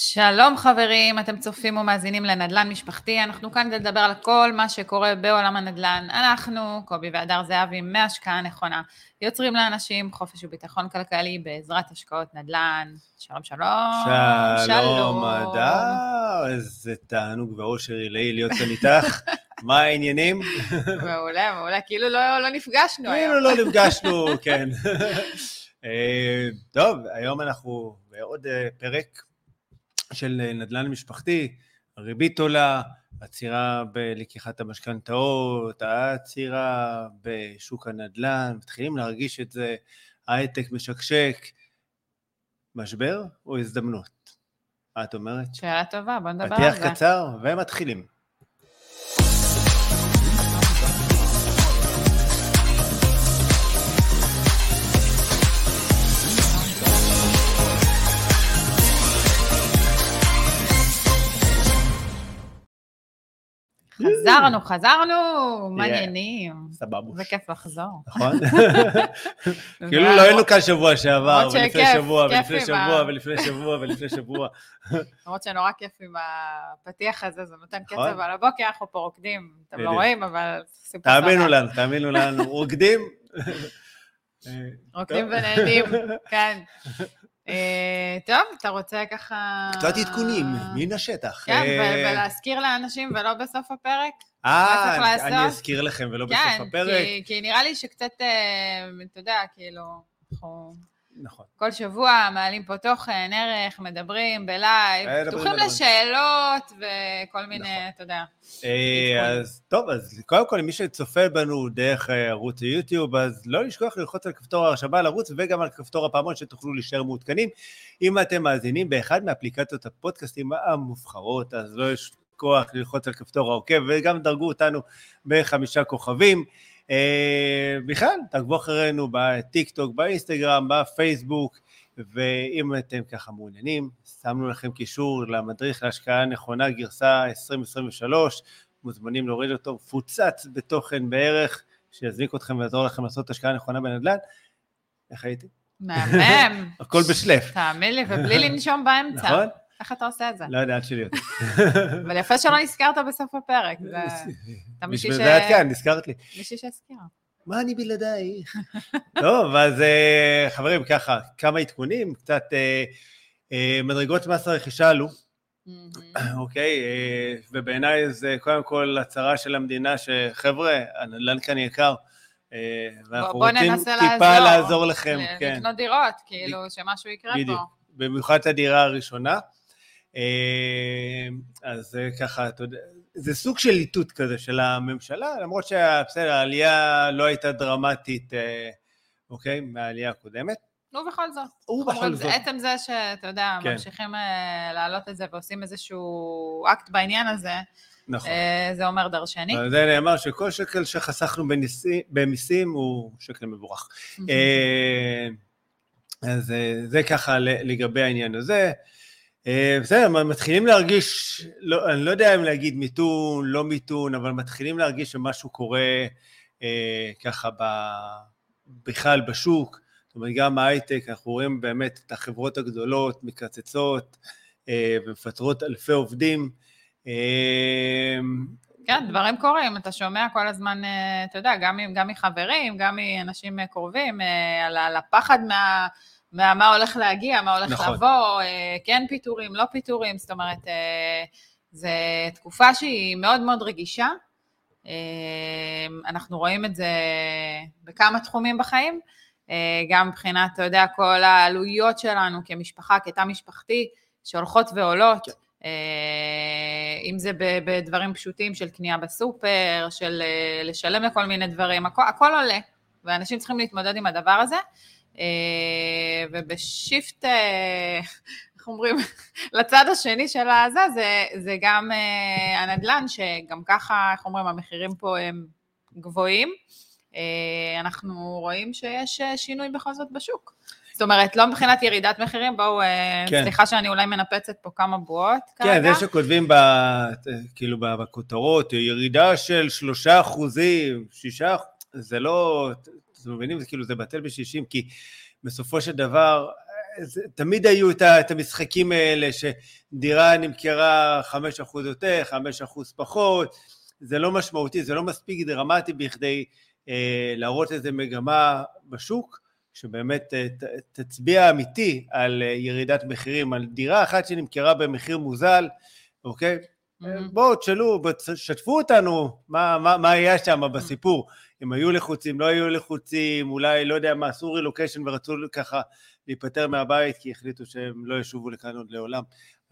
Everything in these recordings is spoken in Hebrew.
שלום חברים, אתם צופים ומאזינים לנדל"ן משפחתי, אנחנו כאן כדי לדבר על כל מה שקורה בעולם הנדל"ן. אנחנו, קובי והדר זהבי, מהשקעה נכונה, יוצרים לאנשים חופש וביטחון כלכלי בעזרת השקעות נדל"ן. שלום שלום. שלום, הדר, איזה תענוג ואושר עילאי להיות כאן איתך. מה העניינים? מעולה, מעולה, כאילו לא, לא נפגשנו היום. כאילו לא נפגשנו, כן. אה, טוב, היום אנחנו בעוד אה, פרק של נדל"ן משפחתי, הריבית עולה, עצירה בלקיחת המשכנתאות, העצירה בשוק הנדל"ן, מתחילים להרגיש את זה, הייטק משקשק, משבר או הזדמנות? מה את אומרת? שאלה טובה, בוא נדבר על זה. פתיח קצר ומתחילים. חזרנו, חזרנו, מעניינים. סבבה. זה כיף לחזור. נכון? כאילו לא היינו כאן שבוע שעבר, ולפני שבוע, ולפני שבוע, ולפני שבוע, ולפני שבוע. למרות שנורא כיף עם הפתיח הזה, זה נותן קצב נכון. על הבוקר, אנחנו פה רוקדים, אתם לא רואים, אבל תאמינו לנו, תאמינו לנו, רוקדים. רוקדים ונהנים, כן. אה, טוב, אתה רוצה ככה... קצת עדכונים, מן השטח. כן, אה, ולהזכיר לאנשים ולא בסוף הפרק. אה, אני אזכיר לכם ולא בסוף הפרק. כן, כי נראה לי שקצת, אה, אתה יודע, כאילו, אנחנו... נכון. כל שבוע מעלים פה תוכן, ערך, מדברים בלייב, פתוחים לשאלות וכל מיני, נכון. אתה יודע. אז טוב, אז קודם כל, מי שצופה בנו דרך ערוץ היוטיוב, אז לא לשכוח ללחוץ על כפתור ההרשמה לערוץ וגם על כפתור הפעמון שתוכלו להישאר מעודכנים. אם אתם מאזינים באחד מאפליקציות הפודקאסטים המובחרות, אז לא לשכוח ללחוץ על כפתור העוקב וגם דרגו אותנו בחמישה כוכבים. אה, בכלל, תעקבו אחרינו בטיק טוק, באינסטגרם, בפייסבוק, ואם אתם ככה מעוניינים, שמנו לכם קישור למדריך להשקעה נכונה גרסה 2023, מוזמנים להוריד אותו, מפוצץ בתוכן בערך, שיזניק אתכם ויעזור לכם לעשות השקעה נכונה בנדל"ן. איך הייתי? מהמם. הכל בשלף. תאמין לי, ובלי לנשום באמצע. נכון? איך אתה עושה את זה? לא יודע, עד שלי. אבל יפה שלא נזכרת בסוף הפרק. בשביל זה את כאן, נזכרת לי. מישהי שהזכירה. מה אני בלעדייך? טוב, אז אה, חברים, ככה, כמה עדכונים, קצת אה, אה, מדרגות מס הרכישה עלו. אוקיי, ובעיניי זה קודם כל הצהרה של המדינה שחבר'ה, הנדל"ן כאן יקר. ואנחנו רוצים טיפה לעזור לכם, כן. לקנות דירות, כאילו, שמשהו יקרה פה. במיוחד את הדירה הראשונה. אז זה ככה, אתה יודע, זה סוג של איתות כזה של הממשלה, למרות שבסדר, העלייה לא הייתה דרמטית, אה, אוקיי, מהעלייה הקודמת. ובכל זאת. ובכל זאת. עצם זה שאתה יודע, כן. ממשיכים אה, להעלות את זה ועושים איזשהו אקט בעניין הזה, נכון. אה, זה אומר דרשני. זה נאמר שכל שקל שחסכנו במיסים הוא שקל מבורך. אז זה ככה לגבי העניין הזה. אה, בסדר, מתחילים להרגיש, לא, אני לא יודע אם להגיד מיתון, לא מיתון, אבל מתחילים להרגיש שמשהו קורה אה, ככה ב, בכלל בשוק. זאת אומרת, גם בהייטק, אנחנו רואים באמת את החברות הגדולות מקצצות אה, ומפטרות אלפי עובדים. אה, כן, דברים קורים, אתה שומע כל הזמן, אה, אתה יודע, גם, גם מחברים, גם מאנשים קרובים, אה, על, על הפחד מה... מה, מה הולך להגיע, מה הולך נכון. לבוא, אה, כן פיטורים, לא פיטורים, זאת אומרת, אה, זו תקופה שהיא מאוד מאוד רגישה. אה, אנחנו רואים את זה בכמה תחומים בחיים, גם מבחינת, אתה יודע, כל העלויות שלנו כמשפחה, כתא משפחתי, שהולכות ועולות. כן. אם זה בדברים פשוטים של קנייה בסופר, של לשלם לכל מיני דברים, הכל, הכל עולה, ואנשים צריכים להתמודד עם הדבר הזה. אה, ובשיפט, אה, איך אומרים, לצד השני של הזה, זה, זה גם אה, הנדל"ן, שגם ככה, איך אומרים, המחירים פה הם גבוהים. אנחנו רואים שיש שינוי בכל זאת בשוק. זאת אומרת, לא מבחינת ירידת מחירים, בואו, כן. סליחה שאני אולי מנפצת פה כמה בועות כן, כרגע. זה שכותבים ב, כאילו בכותרות, ירידה של שלושה אחוזים, שישה, זה לא, אתם מבינים? זה כאילו, זה בטל בשישים, כי בסופו של דבר, תמיד היו את המשחקים האלה שדירה נמכרה 5% יותר, 5% פחות, זה לא משמעותי, זה לא מספיק דרמטי בכדי אה, להראות איזה מגמה בשוק, שבאמת אה, ת, תצביע אמיתי על אה, ירידת מחירים, על דירה אחת שנמכרה במחיר מוזל, אוקיי? Mm-hmm. בואו תשאלו, שתפו אותנו מה, מה, מה היה שם בסיפור. אם היו לחוצים, לא היו לחוצים, אולי, לא יודע מה, עשו רילוקיישן ורצו ככה להיפטר מהבית כי החליטו שהם לא ישובו לכאן עוד לעולם,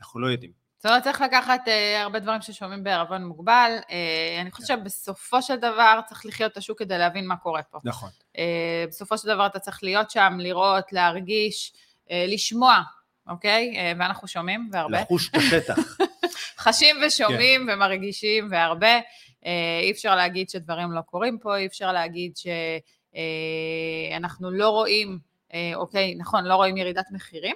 אנחנו לא יודעים. זאת אומרת, צריך לקחת uh, הרבה דברים ששומעים בערבון מוגבל. Uh, אני חושבת כן. שבסופו של דבר צריך לחיות את השוק כדי להבין מה קורה פה. נכון. Uh, בסופו של דבר אתה צריך להיות שם, לראות, להרגיש, uh, לשמוע, אוקיי? Uh, ואנחנו שומעים והרבה. לחוש את השטח. חשים ושומעים כן. ומרגישים והרבה. Uh, אי אפשר להגיד שדברים לא קורים פה, אי אפשר להגיד שאנחנו uh, לא רואים, uh, אוקיי, נכון, לא רואים ירידת מחירים,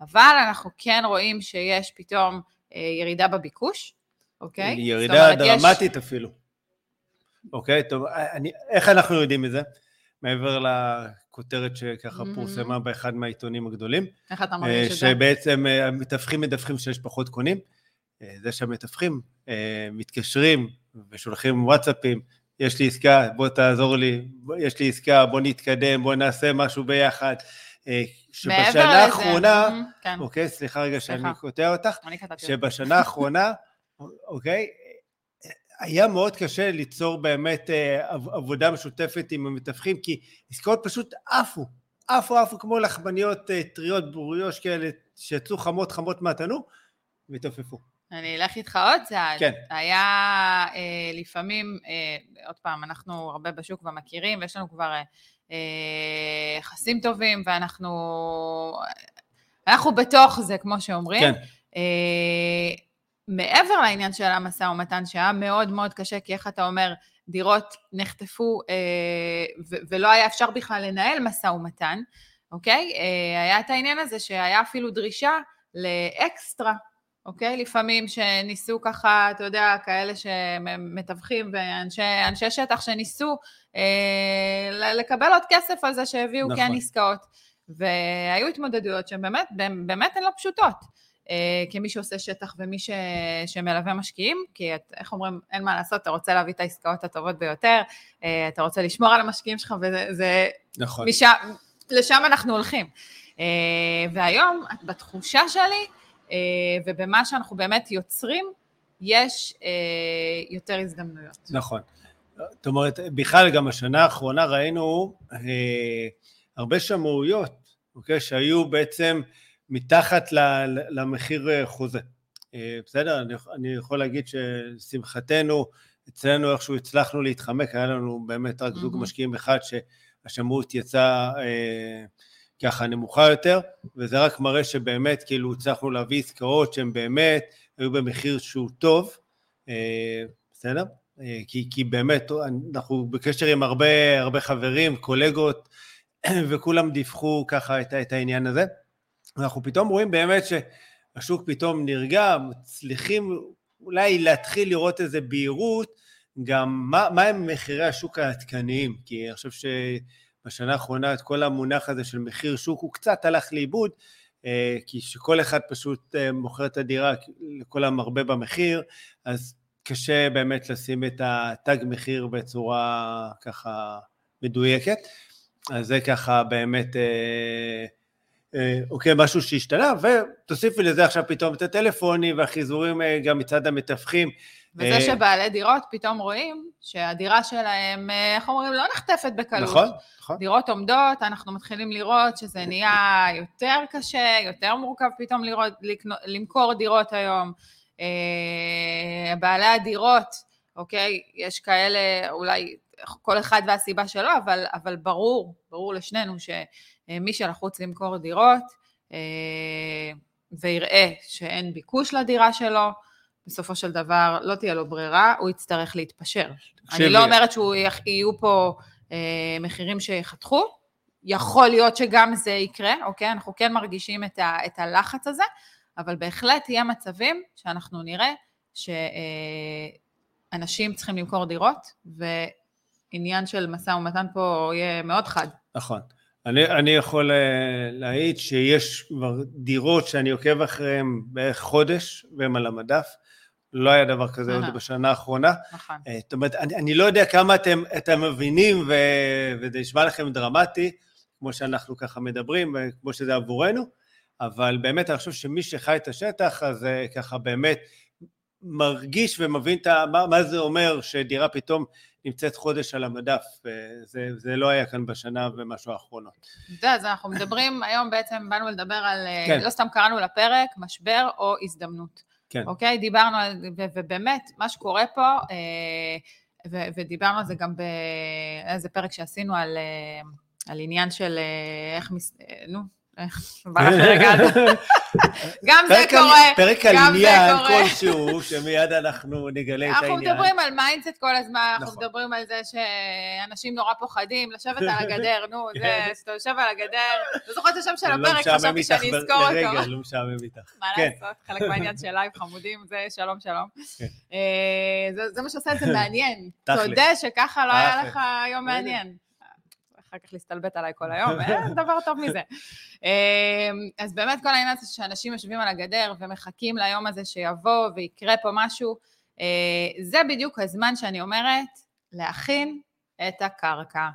אבל אנחנו כן רואים שיש פתאום אה, ירידה בביקוש, אוקיי? ירידה דרמטית יש... אפילו. אוקיי, טוב, אני, איך אנחנו יודעים את זה? מעבר לכותרת שככה mm-hmm. פורסמה באחד מהעיתונים הגדולים. איך אתה מרגיש את זה? שבעצם אה, המתווכים מדווחים שיש פחות קונים. אה, זה שהמתווכים מתקשרים ושולחים וואטסאפים, יש לי עסקה, בוא תעזור לי, יש לי עסקה, בוא נתקדם, בוא נעשה משהו ביחד. שבשנה האחרונה, כן. אוקיי, סליחה רגע שאני קוטע אותך, שבשנה האחרונה, אוקיי, היה מאוד קשה ליצור באמת אה, עבודה משותפת עם המתווכים, כי עסקאות פשוט עפו, עפו עפו כמו לחמניות אה, טריות בוריוש כאלה, שיצאו חמות חמות מהתנור, והתעופפו. אני אלך איתך עוד צעד. כן. היה אה, לפעמים, אה, עוד פעם, אנחנו הרבה בשוק ומכירים, ויש לנו כבר אה, אה, יחסים טובים, ואנחנו אנחנו בתוך זה, כמו שאומרים. כן. אה, מעבר לעניין של המשא ומתן, שהיה מאוד מאוד קשה, כי איך אתה אומר, דירות נחטפו אה, ולא היה אפשר בכלל לנהל משא ומתן, אוקיי? היה את העניין הזה שהיה אפילו דרישה לאקסטרה, אוקיי? לפעמים שניסו ככה, אתה יודע, כאלה שמתווכים ואנשי שטח שניסו אה, לקבל עוד כסף על זה שהביאו נכון. כן עסקאות. והיו התמודדויות שהן באמת, באמת הן לא פשוטות. אה, כמי שעושה שטח ומי ש, שמלווה משקיעים, כי את, איך אומרים, אין מה לעשות, אתה רוצה להביא את העסקאות הטובות ביותר, אה, אתה רוצה לשמור על המשקיעים שלך, וזה... נכון. משם, לשם אנחנו הולכים. אה, והיום, בתחושה שלי, ובמה שאנחנו באמת יוצרים, יש אה, יותר הזדמנויות. נכון. זאת אומרת, בכלל גם השנה האחרונה ראינו אה, הרבה שמאויות, אוקיי, שהיו בעצם מתחת למחיר חוזה. בסדר? אני, אני יכול להגיד ששמחתנו, אצלנו איכשהו הצלחנו להתחמק, היה לנו באמת רק זוג mm-hmm. משקיעים אחד שהשמאות יצאה אה, ככה נמוכה יותר, וזה רק מראה שבאמת כאילו הצלחנו להביא עסקאות שהן באמת היו במחיר שהוא טוב, אה, בסדר? אה, כי, כי באמת אנחנו בקשר עם הרבה, הרבה חברים, קולגות, וכולם דיווחו ככה את, את העניין הזה. ואנחנו פתאום רואים באמת שהשוק פתאום נרגע, מצליחים אולי להתחיל לראות איזה בהירות, גם מה, מה הם מחירי השוק העדכניים, כי אני חושב ש... בשנה האחרונה את כל המונח הזה של מחיר שוק הוא קצת הלך לאיבוד, אה, כי שכל אחד פשוט אה, מוכר את הדירה לכל המרבה במחיר, אז קשה באמת לשים את התג מחיר בצורה ככה מדויקת. אז זה ככה באמת, אה, אוקיי, משהו שהשתנה, ותוסיפי לזה עכשיו פתאום את הטלפונים והחיזורים גם מצד המתווכים. וזה אה, שבעלי דירות פתאום רואים שהדירה שלהם, אה, איך אומרים, לא נחטפת בקלות. נכון, נכון. דירות עומדות, אנחנו מתחילים לראות שזה נהיה יותר קשה, יותר מורכב פתאום לראות, למכור דירות היום. אה, בעלי הדירות, אוקיי, יש כאלה, אולי כל אחד והסיבה שלו, אבל, אבל ברור, ברור לשנינו שמי שלחוץ למכור דירות, ויראה שאין ביקוש לדירה שלו, בסופו של דבר לא תהיה לו ברירה, הוא יצטרך להתפשר. אני לא אומרת שיהיו פה אה, מחירים שיחתכו, יכול להיות שגם זה יקרה, אוקיי? אנחנו כן מרגישים את, ה, את הלחץ הזה, אבל בהחלט יהיה מצבים שאנחנו נראה שאנשים אה, צריכים למכור דירות, ועניין של משא ומתן פה יהיה מאוד חד. נכון. אני, אני יכול אה, להעיד שיש כבר דירות שאני עוקב אחריהן בערך חודש והן על המדף. לא היה דבר כזה עוד בשנה האחרונה. נכון. אה, זאת אומרת, אני, אני לא יודע כמה אתם, אתם מבינים, ו, וזה נשמע לכם דרמטי, כמו שאנחנו ככה מדברים, וכמו שזה עבורנו, אבל באמת אני חושב שמי שחי את השטח, אז אה, ככה באמת מרגיש ומבין את מה, מה זה אומר שדירה פתאום נמצאת חודש על המדף, זה, זה לא היה כאן בשנה ומשהו האחרונות. יודע, אז אנחנו מדברים, היום בעצם באנו לדבר על, אה, כן. לא סתם קראנו לפרק, משבר או הזדמנות. כן. אוקיי? דיברנו על, ובאמת, מה שקורה פה, אה, ו, ודיברנו על זה גם באיזה פרק שעשינו על, על עניין של איך, מס, נו, גם זה קורה, פרק על עניין כלשהו, שמיד אנחנו נגלה את העניין. אנחנו מדברים על mindset כל הזמן, אנחנו נכון. מדברים על זה שאנשים נורא פוחדים לשבת על הגדר, נו, זה, כן. שאתה יושב על הגדר, אתה זוכר את השם של לא הפרק, חשבתי שאני אזכור אותו. לרגע, לא משעמם איתך. מה כן. לעשות, חלק מהעניין של live חמודים, זה שלום שלום. כן. אה, זה מה שעושה את זה מעניין. תודה שככה לא היה לך יום מעניין. אחר כך להסתלבט עליי כל היום, אין דבר טוב מזה. אמ, אז באמת כל העניין הזה שאנשים יושבים על הגדר ומחכים ליום הזה שיבוא ויקרה פה משהו, אה, זה בדיוק הזמן שאני אומרת להכין את הקרקע,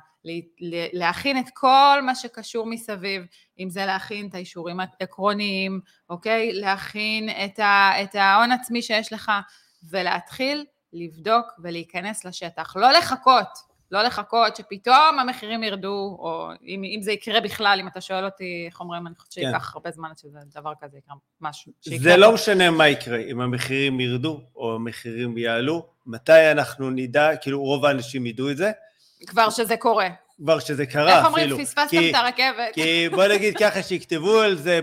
להכין את כל מה שקשור מסביב, אם זה להכין את האישורים העקרוניים, אוקיי? להכין את, ה, את ההון עצמי שיש לך ולהתחיל לבדוק ולהיכנס לשטח. לא לחכות, לא לחכות שפתאום המחירים ירדו, או אם, אם זה יקרה בכלל, אם אתה שואל אותי, איך אומרים, אני חושבת שייקח כן. הרבה זמן עד שזה דבר כזה יקרה, משהו. זה לא משנה מה יקרה, אם המחירים ירדו או המחירים יעלו, מתי אנחנו נדע, כאילו רוב האנשים ידעו את זה. כבר שזה קורה. כבר שזה קרה איך אפילו. איך אומרים, פספסתם את הרכבת. כי בוא נגיד ככה, שיכתבו על זה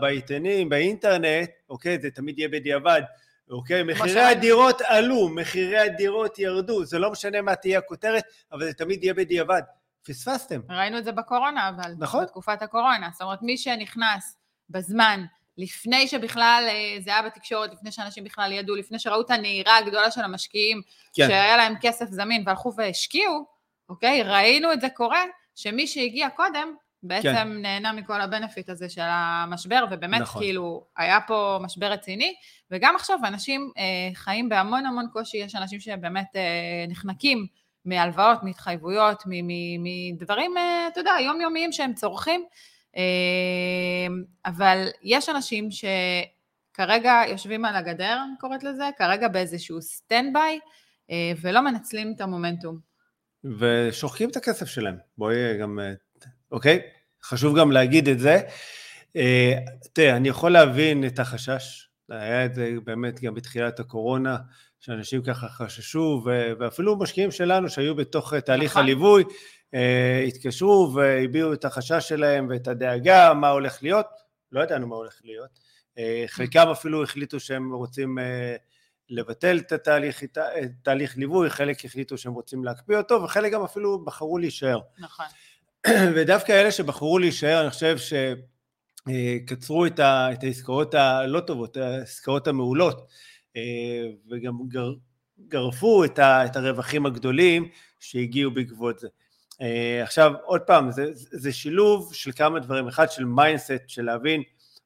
בעיתונים, באינטרנט, אוקיי, זה תמיד יהיה בדיעבד. אוקיי? מחירי הדירות עלו, מחירי הדירות ירדו, זה לא משנה מה תהיה הכותרת, אבל זה תמיד יהיה בדיעבד. פספסתם. ראינו את זה בקורונה, אבל. נכון. בתקופת הקורונה. זאת אומרת, מי שנכנס בזמן, לפני שבכלל אה, זה היה בתקשורת, לפני שאנשים בכלל ידעו, לפני שראו את הנהירה הגדולה של המשקיעים, כן. שהיה להם כסף זמין והלכו והשקיעו, אוקיי? ראינו את זה קורה, שמי שהגיע קודם, בעצם כן. נהנה מכל ה benefit הזה של המשבר, ובאמת נכון. כאילו היה פה משבר רציני, וגם עכשיו אנשים אה, חיים בהמון המון קושי, יש אנשים שבאמת אה, נחנקים מהלוואות, מהתחייבויות, מדברים, אה, אתה יודע, יומיומיים שהם צורכים, אה, אבל יש אנשים שכרגע יושבים על הגדר, אני קוראת לזה, כרגע באיזשהו stand by, אה, ולא מנצלים את המומנטום. ושוחקים את הכסף שלהם. בואי גם אה, אוקיי? חשוב גם להגיד את זה. אה, תראה, אני יכול להבין את החשש, היה את זה באמת גם בתחילת הקורונה, שאנשים ככה חששו, ואפילו משקיעים שלנו שהיו בתוך תהליך נכון. הליווי, אה, התקשרו והביעו את החשש שלהם ואת הדאגה, מה הולך להיות, לא ידענו מה הולך להיות. אה, חלקם אפילו החליטו שהם רוצים לבטל את התהליך, תהליך ליווי, חלק החליטו שהם רוצים להקפיא אותו, וחלק גם אפילו בחרו להישאר. נכון. ודווקא אלה שבחרו להישאר, אני חושב שקצרו את, ה, את העסקאות הלא טובות, העסקאות המעולות, אה, וגם גר, גרפו את, ה, את הרווחים הגדולים שהגיעו בעקבות זה. אה, עכשיו, עוד פעם, זה, זה שילוב של כמה דברים, אחד של mindset, של להבין,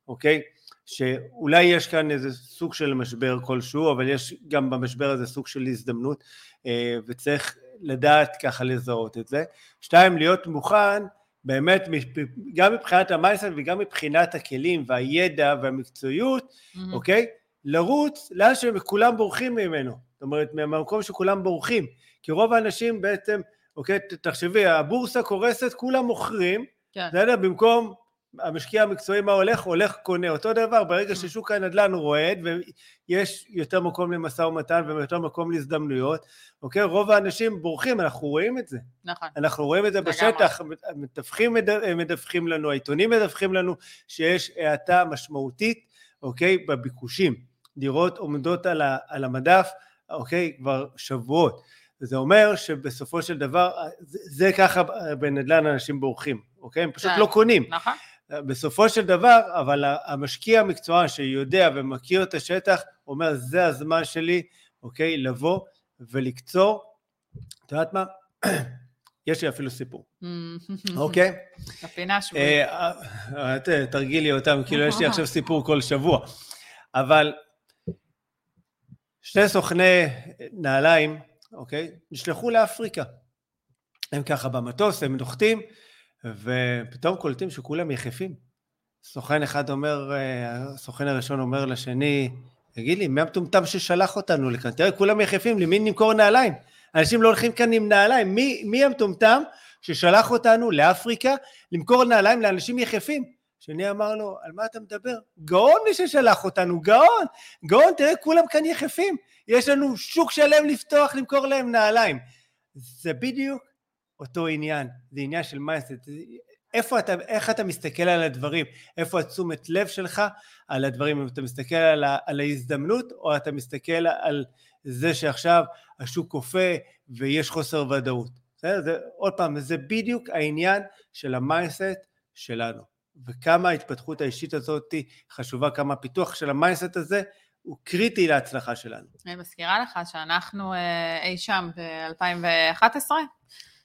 אוקיי, שאולי יש כאן איזה סוג של משבר כלשהו, אבל יש גם במשבר הזה סוג של הזדמנות, אה, וצריך לדעת ככה לזהות את זה. שתיים, להיות מוכן באמת גם מבחינת המייסט וגם מבחינת הכלים והידע והמקצועיות, mm-hmm. אוקיי? לרוץ לאן שכולם בורחים ממנו. זאת אומרת, מהמקום שכולם בורחים. כי רוב האנשים בעצם, אוקיי, תחשבי, הבורסה קורסת, כולם מוכרים, כן. בסדר? במקום המשקיע המקצועי מה הולך? הולך קונה. אותו דבר, ברגע ששוק הנדל"ן רועד ויש יותר מקום למשא ומתן ויותר מקום להזדמנויות, אוקיי? רוב האנשים בורחים, אנחנו רואים את זה. נכון. אנחנו רואים את זה בשטח, המתווכים מדווחים לנו, העיתונים מדווחים לנו שיש האטה משמעותית, אוקיי? בביקושים. דירות עומדות על, ה, על המדף, אוקיי? כבר שבועות. זה אומר שבסופו של דבר, זה, זה ככה בנדל"ן אנשים בורחים, אוקיי? הם פשוט כן. לא קונים. נכון. בסופו של דבר, אבל המשקיע המקצוען שיודע ומכיר את השטח, אומר, זה הזמן שלי, אוקיי, לבוא ולקצור, את יודעת מה? יש לי אפילו סיפור, אוקיי? הפינה השבועית. תרגילי אותם, כאילו יש לי עכשיו סיפור כל שבוע. אבל שני סוכני נעליים, אוקיי? נשלחו לאפריקה. הם ככה במטוס, הם נוחתים, ופתאום קולטים שכולם יחפים. סוכן אחד אומר, הסוכן הראשון אומר לשני, תגיד לי, מי המטומטם ששלח אותנו לכאן? תראה, כולם יחפים, למי נמכור נעליים? אנשים לא הולכים כאן עם נעליים. מי, מי המטומטם ששלח אותנו לאפריקה למכור נעליים לאנשים יחפים? שני אמר לו, על מה אתה מדבר? גאון מי ששלח אותנו, גאון, גאון, תראה, כולם כאן יחפים. יש לנו שוק שלם לפתוח, למכור להם נעליים. זה בדיוק אותו עניין, זה עניין של mindset. איפה אתה, איך אתה מסתכל על הדברים, איפה התשומת לב שלך על הדברים, אם אתה מסתכל על, ה, על ההזדמנות, או אתה מסתכל על זה שעכשיו השוק קופא ויש חוסר ודאות. זה, זה, עוד פעם, זה בדיוק העניין של ה mindset שלנו. וכמה ההתפתחות האישית הזאת חשובה, כמה הפיתוח של ה mindset הזה הוא קריטי להצלחה שלנו. אני מזכירה לך שאנחנו אה, אי שם ב-2011,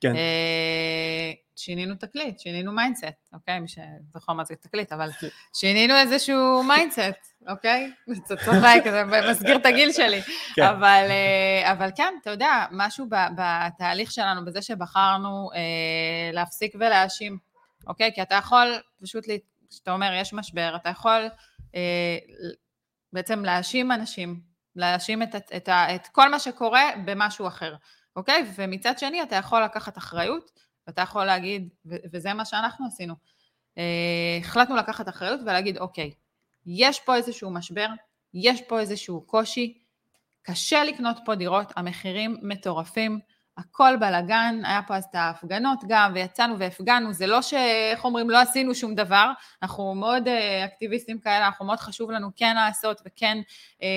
כן. אה, שינינו תקליט, שינינו mindset, אוקיי? מי שזוכר מה זה תקליט, אבל כן. שינינו איזשהו mindset, אוקיי? זה צוחק, זה מסגיר את הגיל שלי. כן. אבל, אה, אבל כן, אתה יודע, משהו בתהליך שלנו, בזה שבחרנו אה, להפסיק ולהאשים, אוקיי? כי אתה יכול פשוט, כשאתה אומר יש משבר, אתה יכול אה, בעצם להאשים אנשים, להאשים את, את, את, את כל מה שקורה במשהו אחר. אוקיי? ומצד שני אתה יכול לקחת אחריות, ואתה יכול להגיד, וזה מה שאנחנו עשינו. אה, החלטנו לקחת אחריות ולהגיד, אוקיי, יש פה איזשהו משבר, יש פה איזשהו קושי, קשה לקנות פה דירות, המחירים מטורפים, הכל בלאגן, היה פה אז את ההפגנות גם, ויצאנו והפגנו, זה לא ש... איך אומרים, לא עשינו שום דבר, אנחנו מאוד אה, אקטיביסטים כאלה, אנחנו מאוד חשוב לנו כן לעשות וכן אה,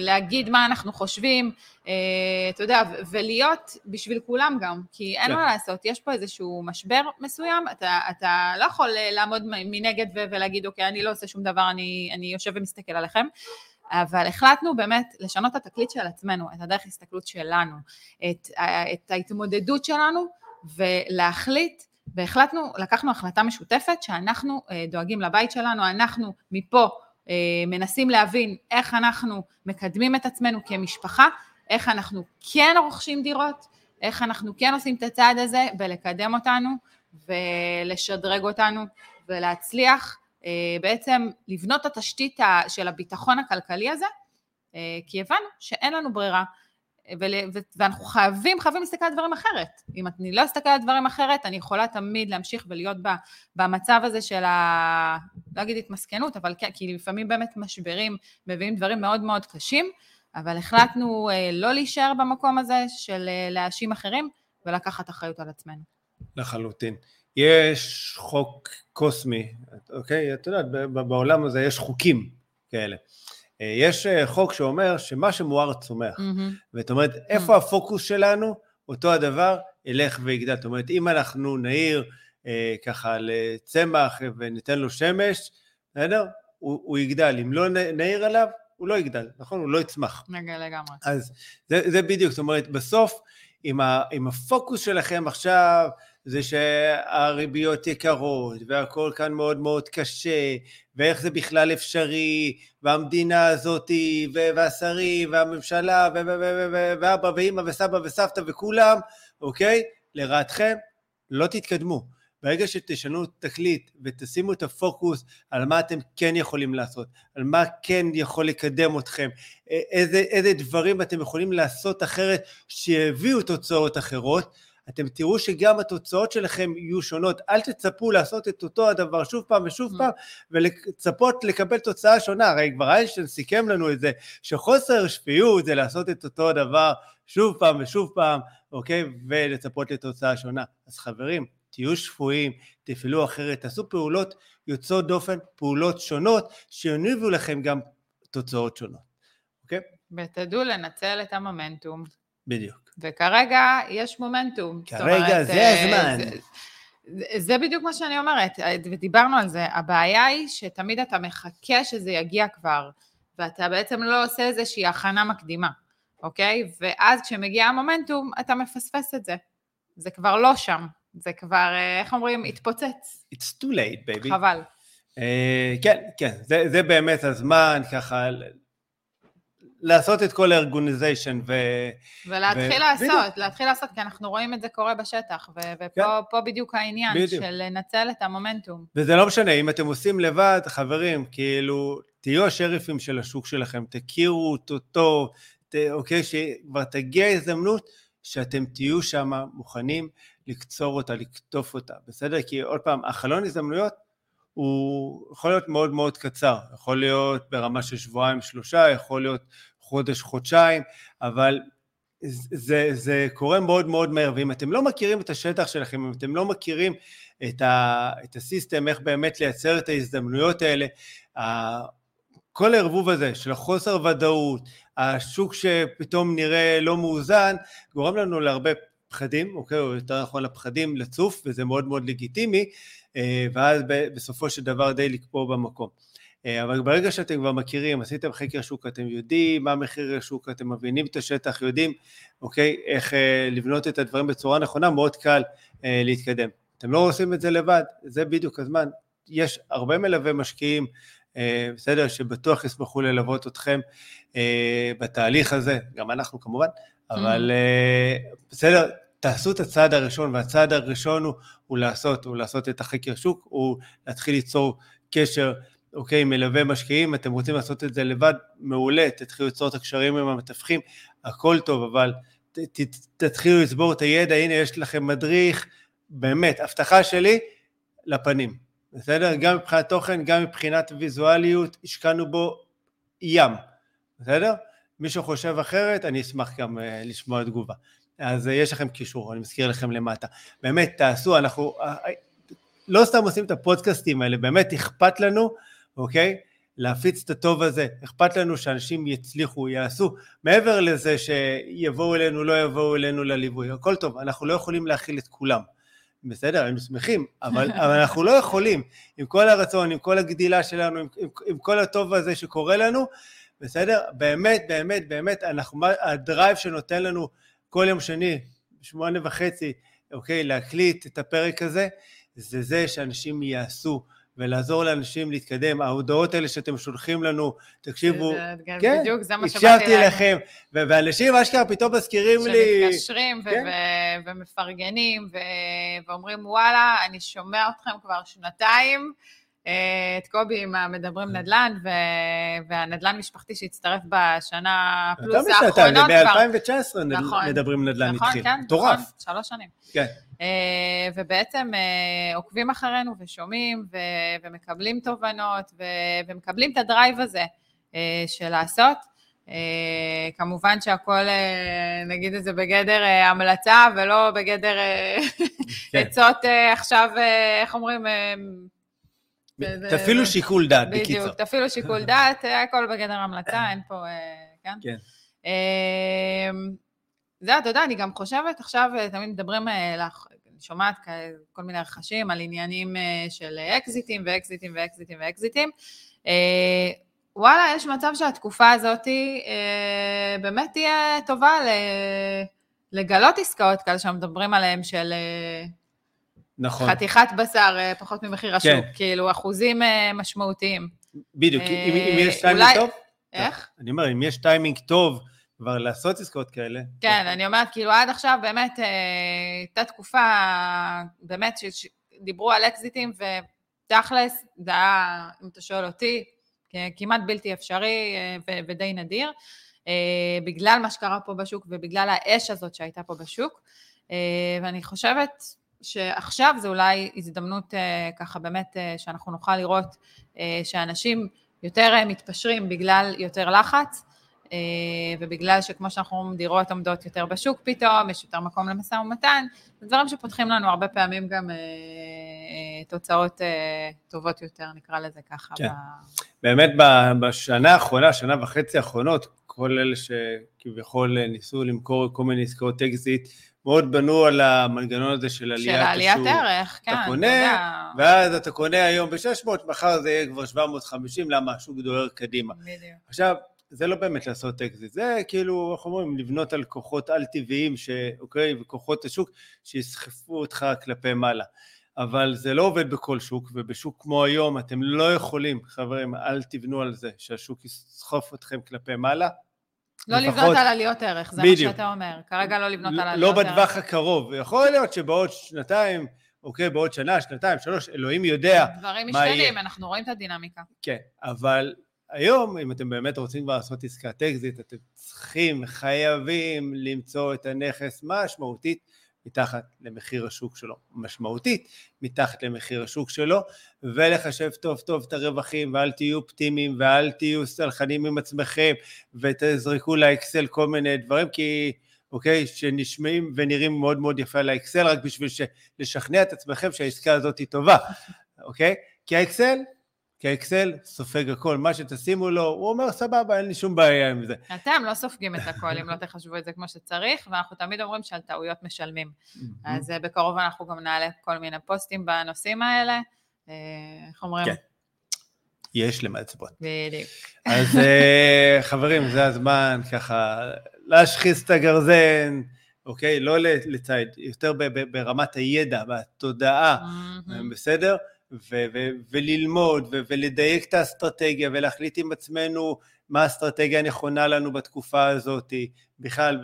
להגיד מה אנחנו חושבים, אה, אתה יודע, ולהיות בשביל כולם גם, כי אין כן. מה לעשות, יש פה איזשהו משבר מסוים, אתה, אתה לא יכול אה, לעמוד מנגד ולהגיד, אוקיי, אני לא עושה שום דבר, אני, אני יושב ומסתכל עליכם. אבל החלטנו באמת לשנות את התקליט של עצמנו, את הדרך הסתכלות שלנו, את, את ההתמודדות שלנו, ולהחליט, והחלטנו, לקחנו החלטה משותפת שאנחנו אה, דואגים לבית שלנו, אנחנו מפה אה, מנסים להבין איך אנחנו מקדמים את עצמנו כמשפחה, איך אנחנו כן רוכשים דירות, איך אנחנו כן עושים את הצעד הזה ולקדם אותנו ולשדרג אותנו ולהצליח בעצם לבנות את התשתית של הביטחון הכלכלי הזה, אה, כי הבנו שאין לנו ברירה, ואנחנו חייבים, חייבים להסתכל על דברים אחרת. אם אני לא אסתכל על דברים אחרת, אני יכולה תמיד להמשיך ולהיות במצב הזה של ה... לא אגיד התמסכנות, אבל כן, כי לפעמים באמת משברים מביאים דברים מאוד מאוד קשים, אבל החלטנו אה, לא להישאר במקום הזה של להאשים אחרים ולקחת אחריות על עצמנו. לחלוטין. יש חוק קוסמי, אוקיי? את יודעת, בעולם הזה יש חוקים כאלה. אה, יש אה, חוק שאומר שמה שמואר צומח. Mm-hmm. ואת אומרת, איפה mm-hmm. הפוקוס שלנו, אותו הדבר ילך ויגדל. זאת אומרת, אם אנחנו נעיר אה, ככה לצמח וניתן לו שמש, בסדר? הוא, הוא יגדל. אם לא נעיר עליו, הוא לא יגדל, נכון? הוא לא יצמח. לגמרי. אז זה, זה בדיוק, זאת אומרת, בסוף, אם, ה, אם הפוקוס שלכם עכשיו זה שהריביות יקרות, והכל כאן מאוד מאוד קשה, ואיך זה בכלל אפשרי, והמדינה הזאתי, והשרים, והממשלה, ואבא ואימא וסבא וסבתא וכולם, אוקיי? לרעתכם, לא תתקדמו. ברגע שתשנו תקליט ותשימו את הפוקוס על מה אתם כן יכולים לעשות, על מה כן יכול לקדם אתכם, איזה, איזה דברים אתם יכולים לעשות אחרת שיביאו תוצאות אחרות, אתם תראו שגם התוצאות שלכם יהיו שונות. אל תצפו לעשות את אותו הדבר שוב פעם ושוב mm. פעם, ולצפות לקבל תוצאה שונה. הרי כבר איינשטיין סיכם לנו את זה, שחוסר שפיות זה לעשות את אותו הדבר שוב פעם ושוב פעם, אוקיי? ולצפות לתוצאה שונה. אז חברים, תהיו שפויים, תפעלו אחרת, תעשו פעולות יוצאות דופן, פעולות שונות, שיניבו לכם גם תוצאות שונות, אוקיי? ותדעו לנצל את המומנטום. בדיוק. וכרגע יש מומנטום. כרגע אומרת, זה הזמן. זה, זה, זה בדיוק מה שאני אומרת, ודיברנו על זה. הבעיה היא שתמיד אתה מחכה שזה יגיע כבר, ואתה בעצם לא עושה איזושהי הכנה מקדימה, אוקיי? ואז כשמגיע המומנטום, אתה מפספס את זה. זה כבר לא שם, זה כבר, אה, איך אומרים, התפוצץ. It's too late, baby. חבל. Uh, כן, כן, זה, זה באמת הזמן ככה לעשות את כל הארגוניזיישן ו... ולהתחיל ו... לעשות, בדיוק. להתחיל לעשות, כי אנחנו רואים את זה קורה בשטח, ו... ופה כן. בדיוק העניין בדיוק. של לנצל את המומנטום. וזה לא משנה, אם אתם עושים לבד, חברים, כאילו, תהיו השריפים של השוק שלכם, תכירו אותו טוב, ת... אוקיי, שכבר תגיע הזדמנות שאתם תהיו שם מוכנים לקצור אותה, לקטוף אותה, בסדר? כי עוד פעם, החלון הזדמנויות הוא יכול להיות מאוד מאוד קצר, יכול להיות ברמה של שבועיים שלושה, יכול להיות חודש, חודשיים, אבל זה, זה קורה מאוד מאוד מהר, ואם אתם לא מכירים את השטח שלכם, אם אתם לא מכירים את, ה, את הסיסטם, איך באמת לייצר את ההזדמנויות האלה, כל הערבוב הזה של החוסר ודאות, השוק שפתאום נראה לא מאוזן, גורם לנו להרבה פחדים, אוקיי, או יותר נכון לפחדים לצוף, וזה מאוד מאוד לגיטימי, אה, ואז בסופו של דבר די לקפוא במקום. אה, אבל ברגע שאתם כבר מכירים, עשיתם חקר שוק, אתם יודעים מה מחיר השוק, אתם מבינים את השטח, יודעים, אוקיי, איך אה, לבנות את הדברים בצורה נכונה, מאוד קל להתקדם. אתם לא עושים את זה לבד, זה בדיוק הזמן. יש הרבה מלווה משקיעים, בסדר, שבטוח ישמחו ללוות אתכם בתהליך הזה, גם אנחנו כמובן, אבל mm. בסדר, תעשו את הצעד הראשון, והצעד הראשון הוא, הוא לעשות, הוא לעשות את החקר שוק, הוא להתחיל ליצור קשר, אוקיי, מלווה משקיעים, אתם רוצים לעשות את זה לבד, מעולה, תתחילו ליצור את הקשרים עם המתווכים, הכל טוב, אבל ת, ת, תתחילו לצבור את הידע, הנה יש לכם מדריך, באמת, הבטחה שלי, לפנים, בסדר? גם מבחינת תוכן, גם מבחינת ויזואליות, השקענו בו ים, בסדר? מישהו חושב אחרת, אני אשמח גם uh, לשמוע תגובה. אז uh, יש לכם קישור, אני מזכיר לכם למטה. באמת, תעשו, אנחנו uh, לא סתם עושים את הפודקאסטים האלה, באמת אכפת לנו, אוקיי? להפיץ את הטוב הזה, אכפת לנו שאנשים יצליחו, יעשו, מעבר לזה שיבואו אלינו, לא יבואו אלינו לליווי, הכל טוב, אנחנו לא יכולים להכיל את כולם. בסדר, היינו שמחים, אבל, אבל אנחנו לא יכולים, עם כל הרצון, עם כל הגדילה שלנו, עם, עם, עם כל הטוב הזה שקורה לנו, בסדר? באמת, באמת, באמת, אנחנו, הדרייב שנותן לנו כל יום שני, שמונה וחצי, אוקיי, להקליט את הפרק הזה, זה זה שאנשים יעשו. ולעזור לאנשים להתקדם. ההודעות האלה שאתם שולחים לנו, תקשיבו, כן, בדיוק, זה מה שבאתי לכם, ואנשים אשכרה פתאום מזכירים לי... שמתקשרים כן? ומפרגנים ואומרים, וואלה, אני שומע אתכם כבר שנתיים. אה, את קובי עם המדברים כן. נדל"ן, והנדל"ן משפחתי שהצטרף בשנה פלוס האחרונות כבר. ב-2019 נכון, מדברים נדל"ן נכון, התחיל. כן, מטורף. נכון, שלוש שנים. כן. אה, ובעצם אה, עוקבים אחרינו ושומעים ומקבלים תובנות ומקבלים את הדרייב הזה של לעשות. כמובן שהכל, נגיד את זה בגדר המלצה ולא בגדר כן. עצות עכשיו, איך אומרים, תפעילו שיקול דעת, בקיצור. בדיוק, תפעילו שיקול דעת, הכל בגדר המלצה, אין פה, אה, כן? כן. אמ, זה, אתה יודע, אני גם חושבת עכשיו, אה, תמיד מדברים, אה, אני שומעת כל מיני רכשים על עניינים של אקזיטים ואקזיטים ואקזיטים ואקזיטים. וואלה, יש מצב שהתקופה הזאת באמת תהיה טובה לגלות עסקאות כאלה שמדברים עליהן של נכון. חתיכת בשר אה, פחות ממחיר השוק, כן. כאילו אחוזים אה, משמעותיים. בדיוק, אם, אם יש טיימינג אולי... טוב, איך? אני אומר, אם יש טיימינג טוב כבר לעשות עסקאות כאלה. כן, אני אומרת, כאילו עד עכשיו באמת אה, הייתה תקופה, באמת, שדיברו על אקזיטים, ותכלס, זה היה, אם אתה שואל אותי, כמעט בלתי אפשרי ודי נדיר, בגלל מה שקרה פה בשוק ובגלל האש הזאת שהייתה פה בשוק. ואני חושבת שעכשיו זה אולי הזדמנות אה, ככה באמת אה, שאנחנו נוכל לראות אה, שאנשים יותר מתפשרים בגלל יותר לחץ, ובגלל שכמו שאנחנו אומרים, דירות עומדות יותר בשוק פתאום, יש יותר מקום למשא ומתן, זה דברים שפותחים לנו הרבה פעמים גם תוצאות טובות יותר, נקרא לזה ככה. כן. ב... באמת בשנה האחרונה, שנה וחצי האחרונות, כל אלה שכביכול ניסו למכור כל מיני עסקאות אקזיט, מאוד בנו על המנגנון הזה של עליית השוק. של עליית ערך, כן. אתה קונה, ואז אתה קונה היום ב-600, מחר זה יהיה כבר 750, למה השוק דוהר קדימה. בדיוק. עכשיו, זה לא באמת לעשות אקזיט, זה כאילו, איך אומרים, לבנות על כוחות על-טבעיים, אוקיי, וכוחות השוק שיסחפו אותך כלפי מעלה. אבל זה לא עובד בכל שוק, ובשוק כמו היום אתם לא יכולים, חברים, אל תבנו על זה, שהשוק יסחוף אתכם כלפי מעלה. לא לפחות, לבנות על עליות ערך, זה בדיוק. מה שאתה אומר. כרגע לא לבנות לא, על עליות ערך. לא בטווח הקרוב. יכול להיות שבעוד שנתיים, אוקיי, בעוד שנה, שנתיים, שלוש, אלוהים יודע מה יהיה. דברים משתנים, אנחנו רואים את הדינמיקה. כן, אבל היום, אם אתם באמת רוצים כבר לעשות עסקת אקזיט, אתם צריכים, חייבים למצוא את הנכס משמעותית מתחת למחיר השוק שלו, משמעותית מתחת למחיר השוק שלו, ולחשב טוב טוב את הרווחים, ואל תהיו אופטימיים, ואל תהיו סלחנים עם עצמכם, ותזרקו לאקסל כל מיני דברים, כי, אוקיי, שנשמעים ונראים מאוד מאוד יפה לאקסל, רק בשביל לשכנע את עצמכם שהעסקה הזאת היא טובה, אוקיי? כי האקסל כי האקסל סופג הכל, מה שתשימו לו, הוא אומר סבבה, אין לי שום בעיה עם זה. אתם לא סופגים את הכל אם לא תחשבו את זה כמו שצריך, ואנחנו תמיד אומרים שעל טעויות משלמים. אז אה, בקרוב אנחנו גם נעלה כל מיני פוסטים בנושאים האלה. אה, איך אומרים? כן. יש למה לצפות. בדיוק. אז אה, חברים, זה הזמן ככה להשחיז את הגרזן, אוקיי? לא לצייד, יותר ברמת הידע, בתודעה, בסדר? ו- ו- וללמוד ו- ולדייק את האסטרטגיה ולהחליט עם עצמנו מה האסטרטגיה הנכונה לנו בתקופה הזאת, בכלל,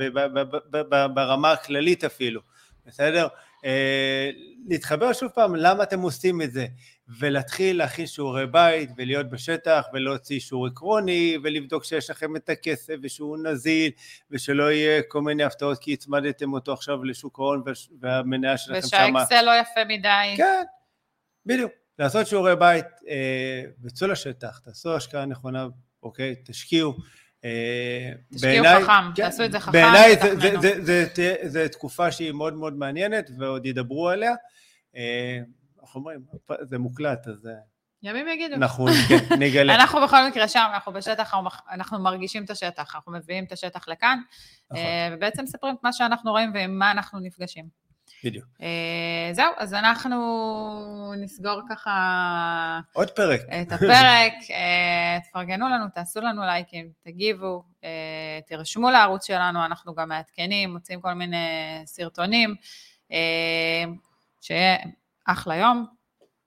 ברמה הכללית אפילו, בסדר? אה, להתחבר שוב פעם, למה אתם עושים את זה? ולהתחיל להכין שיעורי בית ולהיות בשטח ולהוציא אישור עקרוני ולבדוק שיש לכם את הכסף ושהוא נזיל ושלא יהיה כל מיני הפתעות כי הצמדתם אותו עכשיו לשוק ההון והמניה שלכם שמה. ושהאקסל לא יפה מדי. כן, בדיוק. לעשות שיעורי בית, אה, צאו לשטח, תעשו השקעה נכונה, אוקיי? תשקיעו. אה, תשקיעו חכם, כן, תעשו את זה חכם, בעיניי זו תקופה שהיא מאוד מאוד מעניינת ועוד ידברו עליה. אה, איך אומרים? זה מוקלט, אז... אה, ימים יגידו. אנחנו כן, נגלה. אנחנו בכל מקרה שם, אנחנו בשטח, אנחנו מרגישים את השטח, אנחנו מביאים את השטח לכאן, נכון. אה, ובעצם מספרים את מה שאנחנו רואים ועם מה אנחנו נפגשים. בדיוק. Uh, זהו, אז אנחנו נסגור ככה... עוד פרק. את הפרק, uh, תפרגנו לנו, תעשו לנו לייקים, תגיבו, uh, תירשמו לערוץ שלנו, אנחנו גם מעדכנים, מוצאים כל מיני סרטונים. Uh, שיהיה אחלה יום,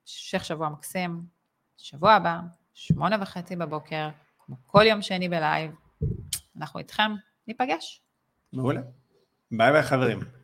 המשך שבוע מקסים, שבוע הבא, שמונה וחצי בבוקר, כמו כל יום שני בלייב, אנחנו איתכם, ניפגש. מעולה. bye bye חברים.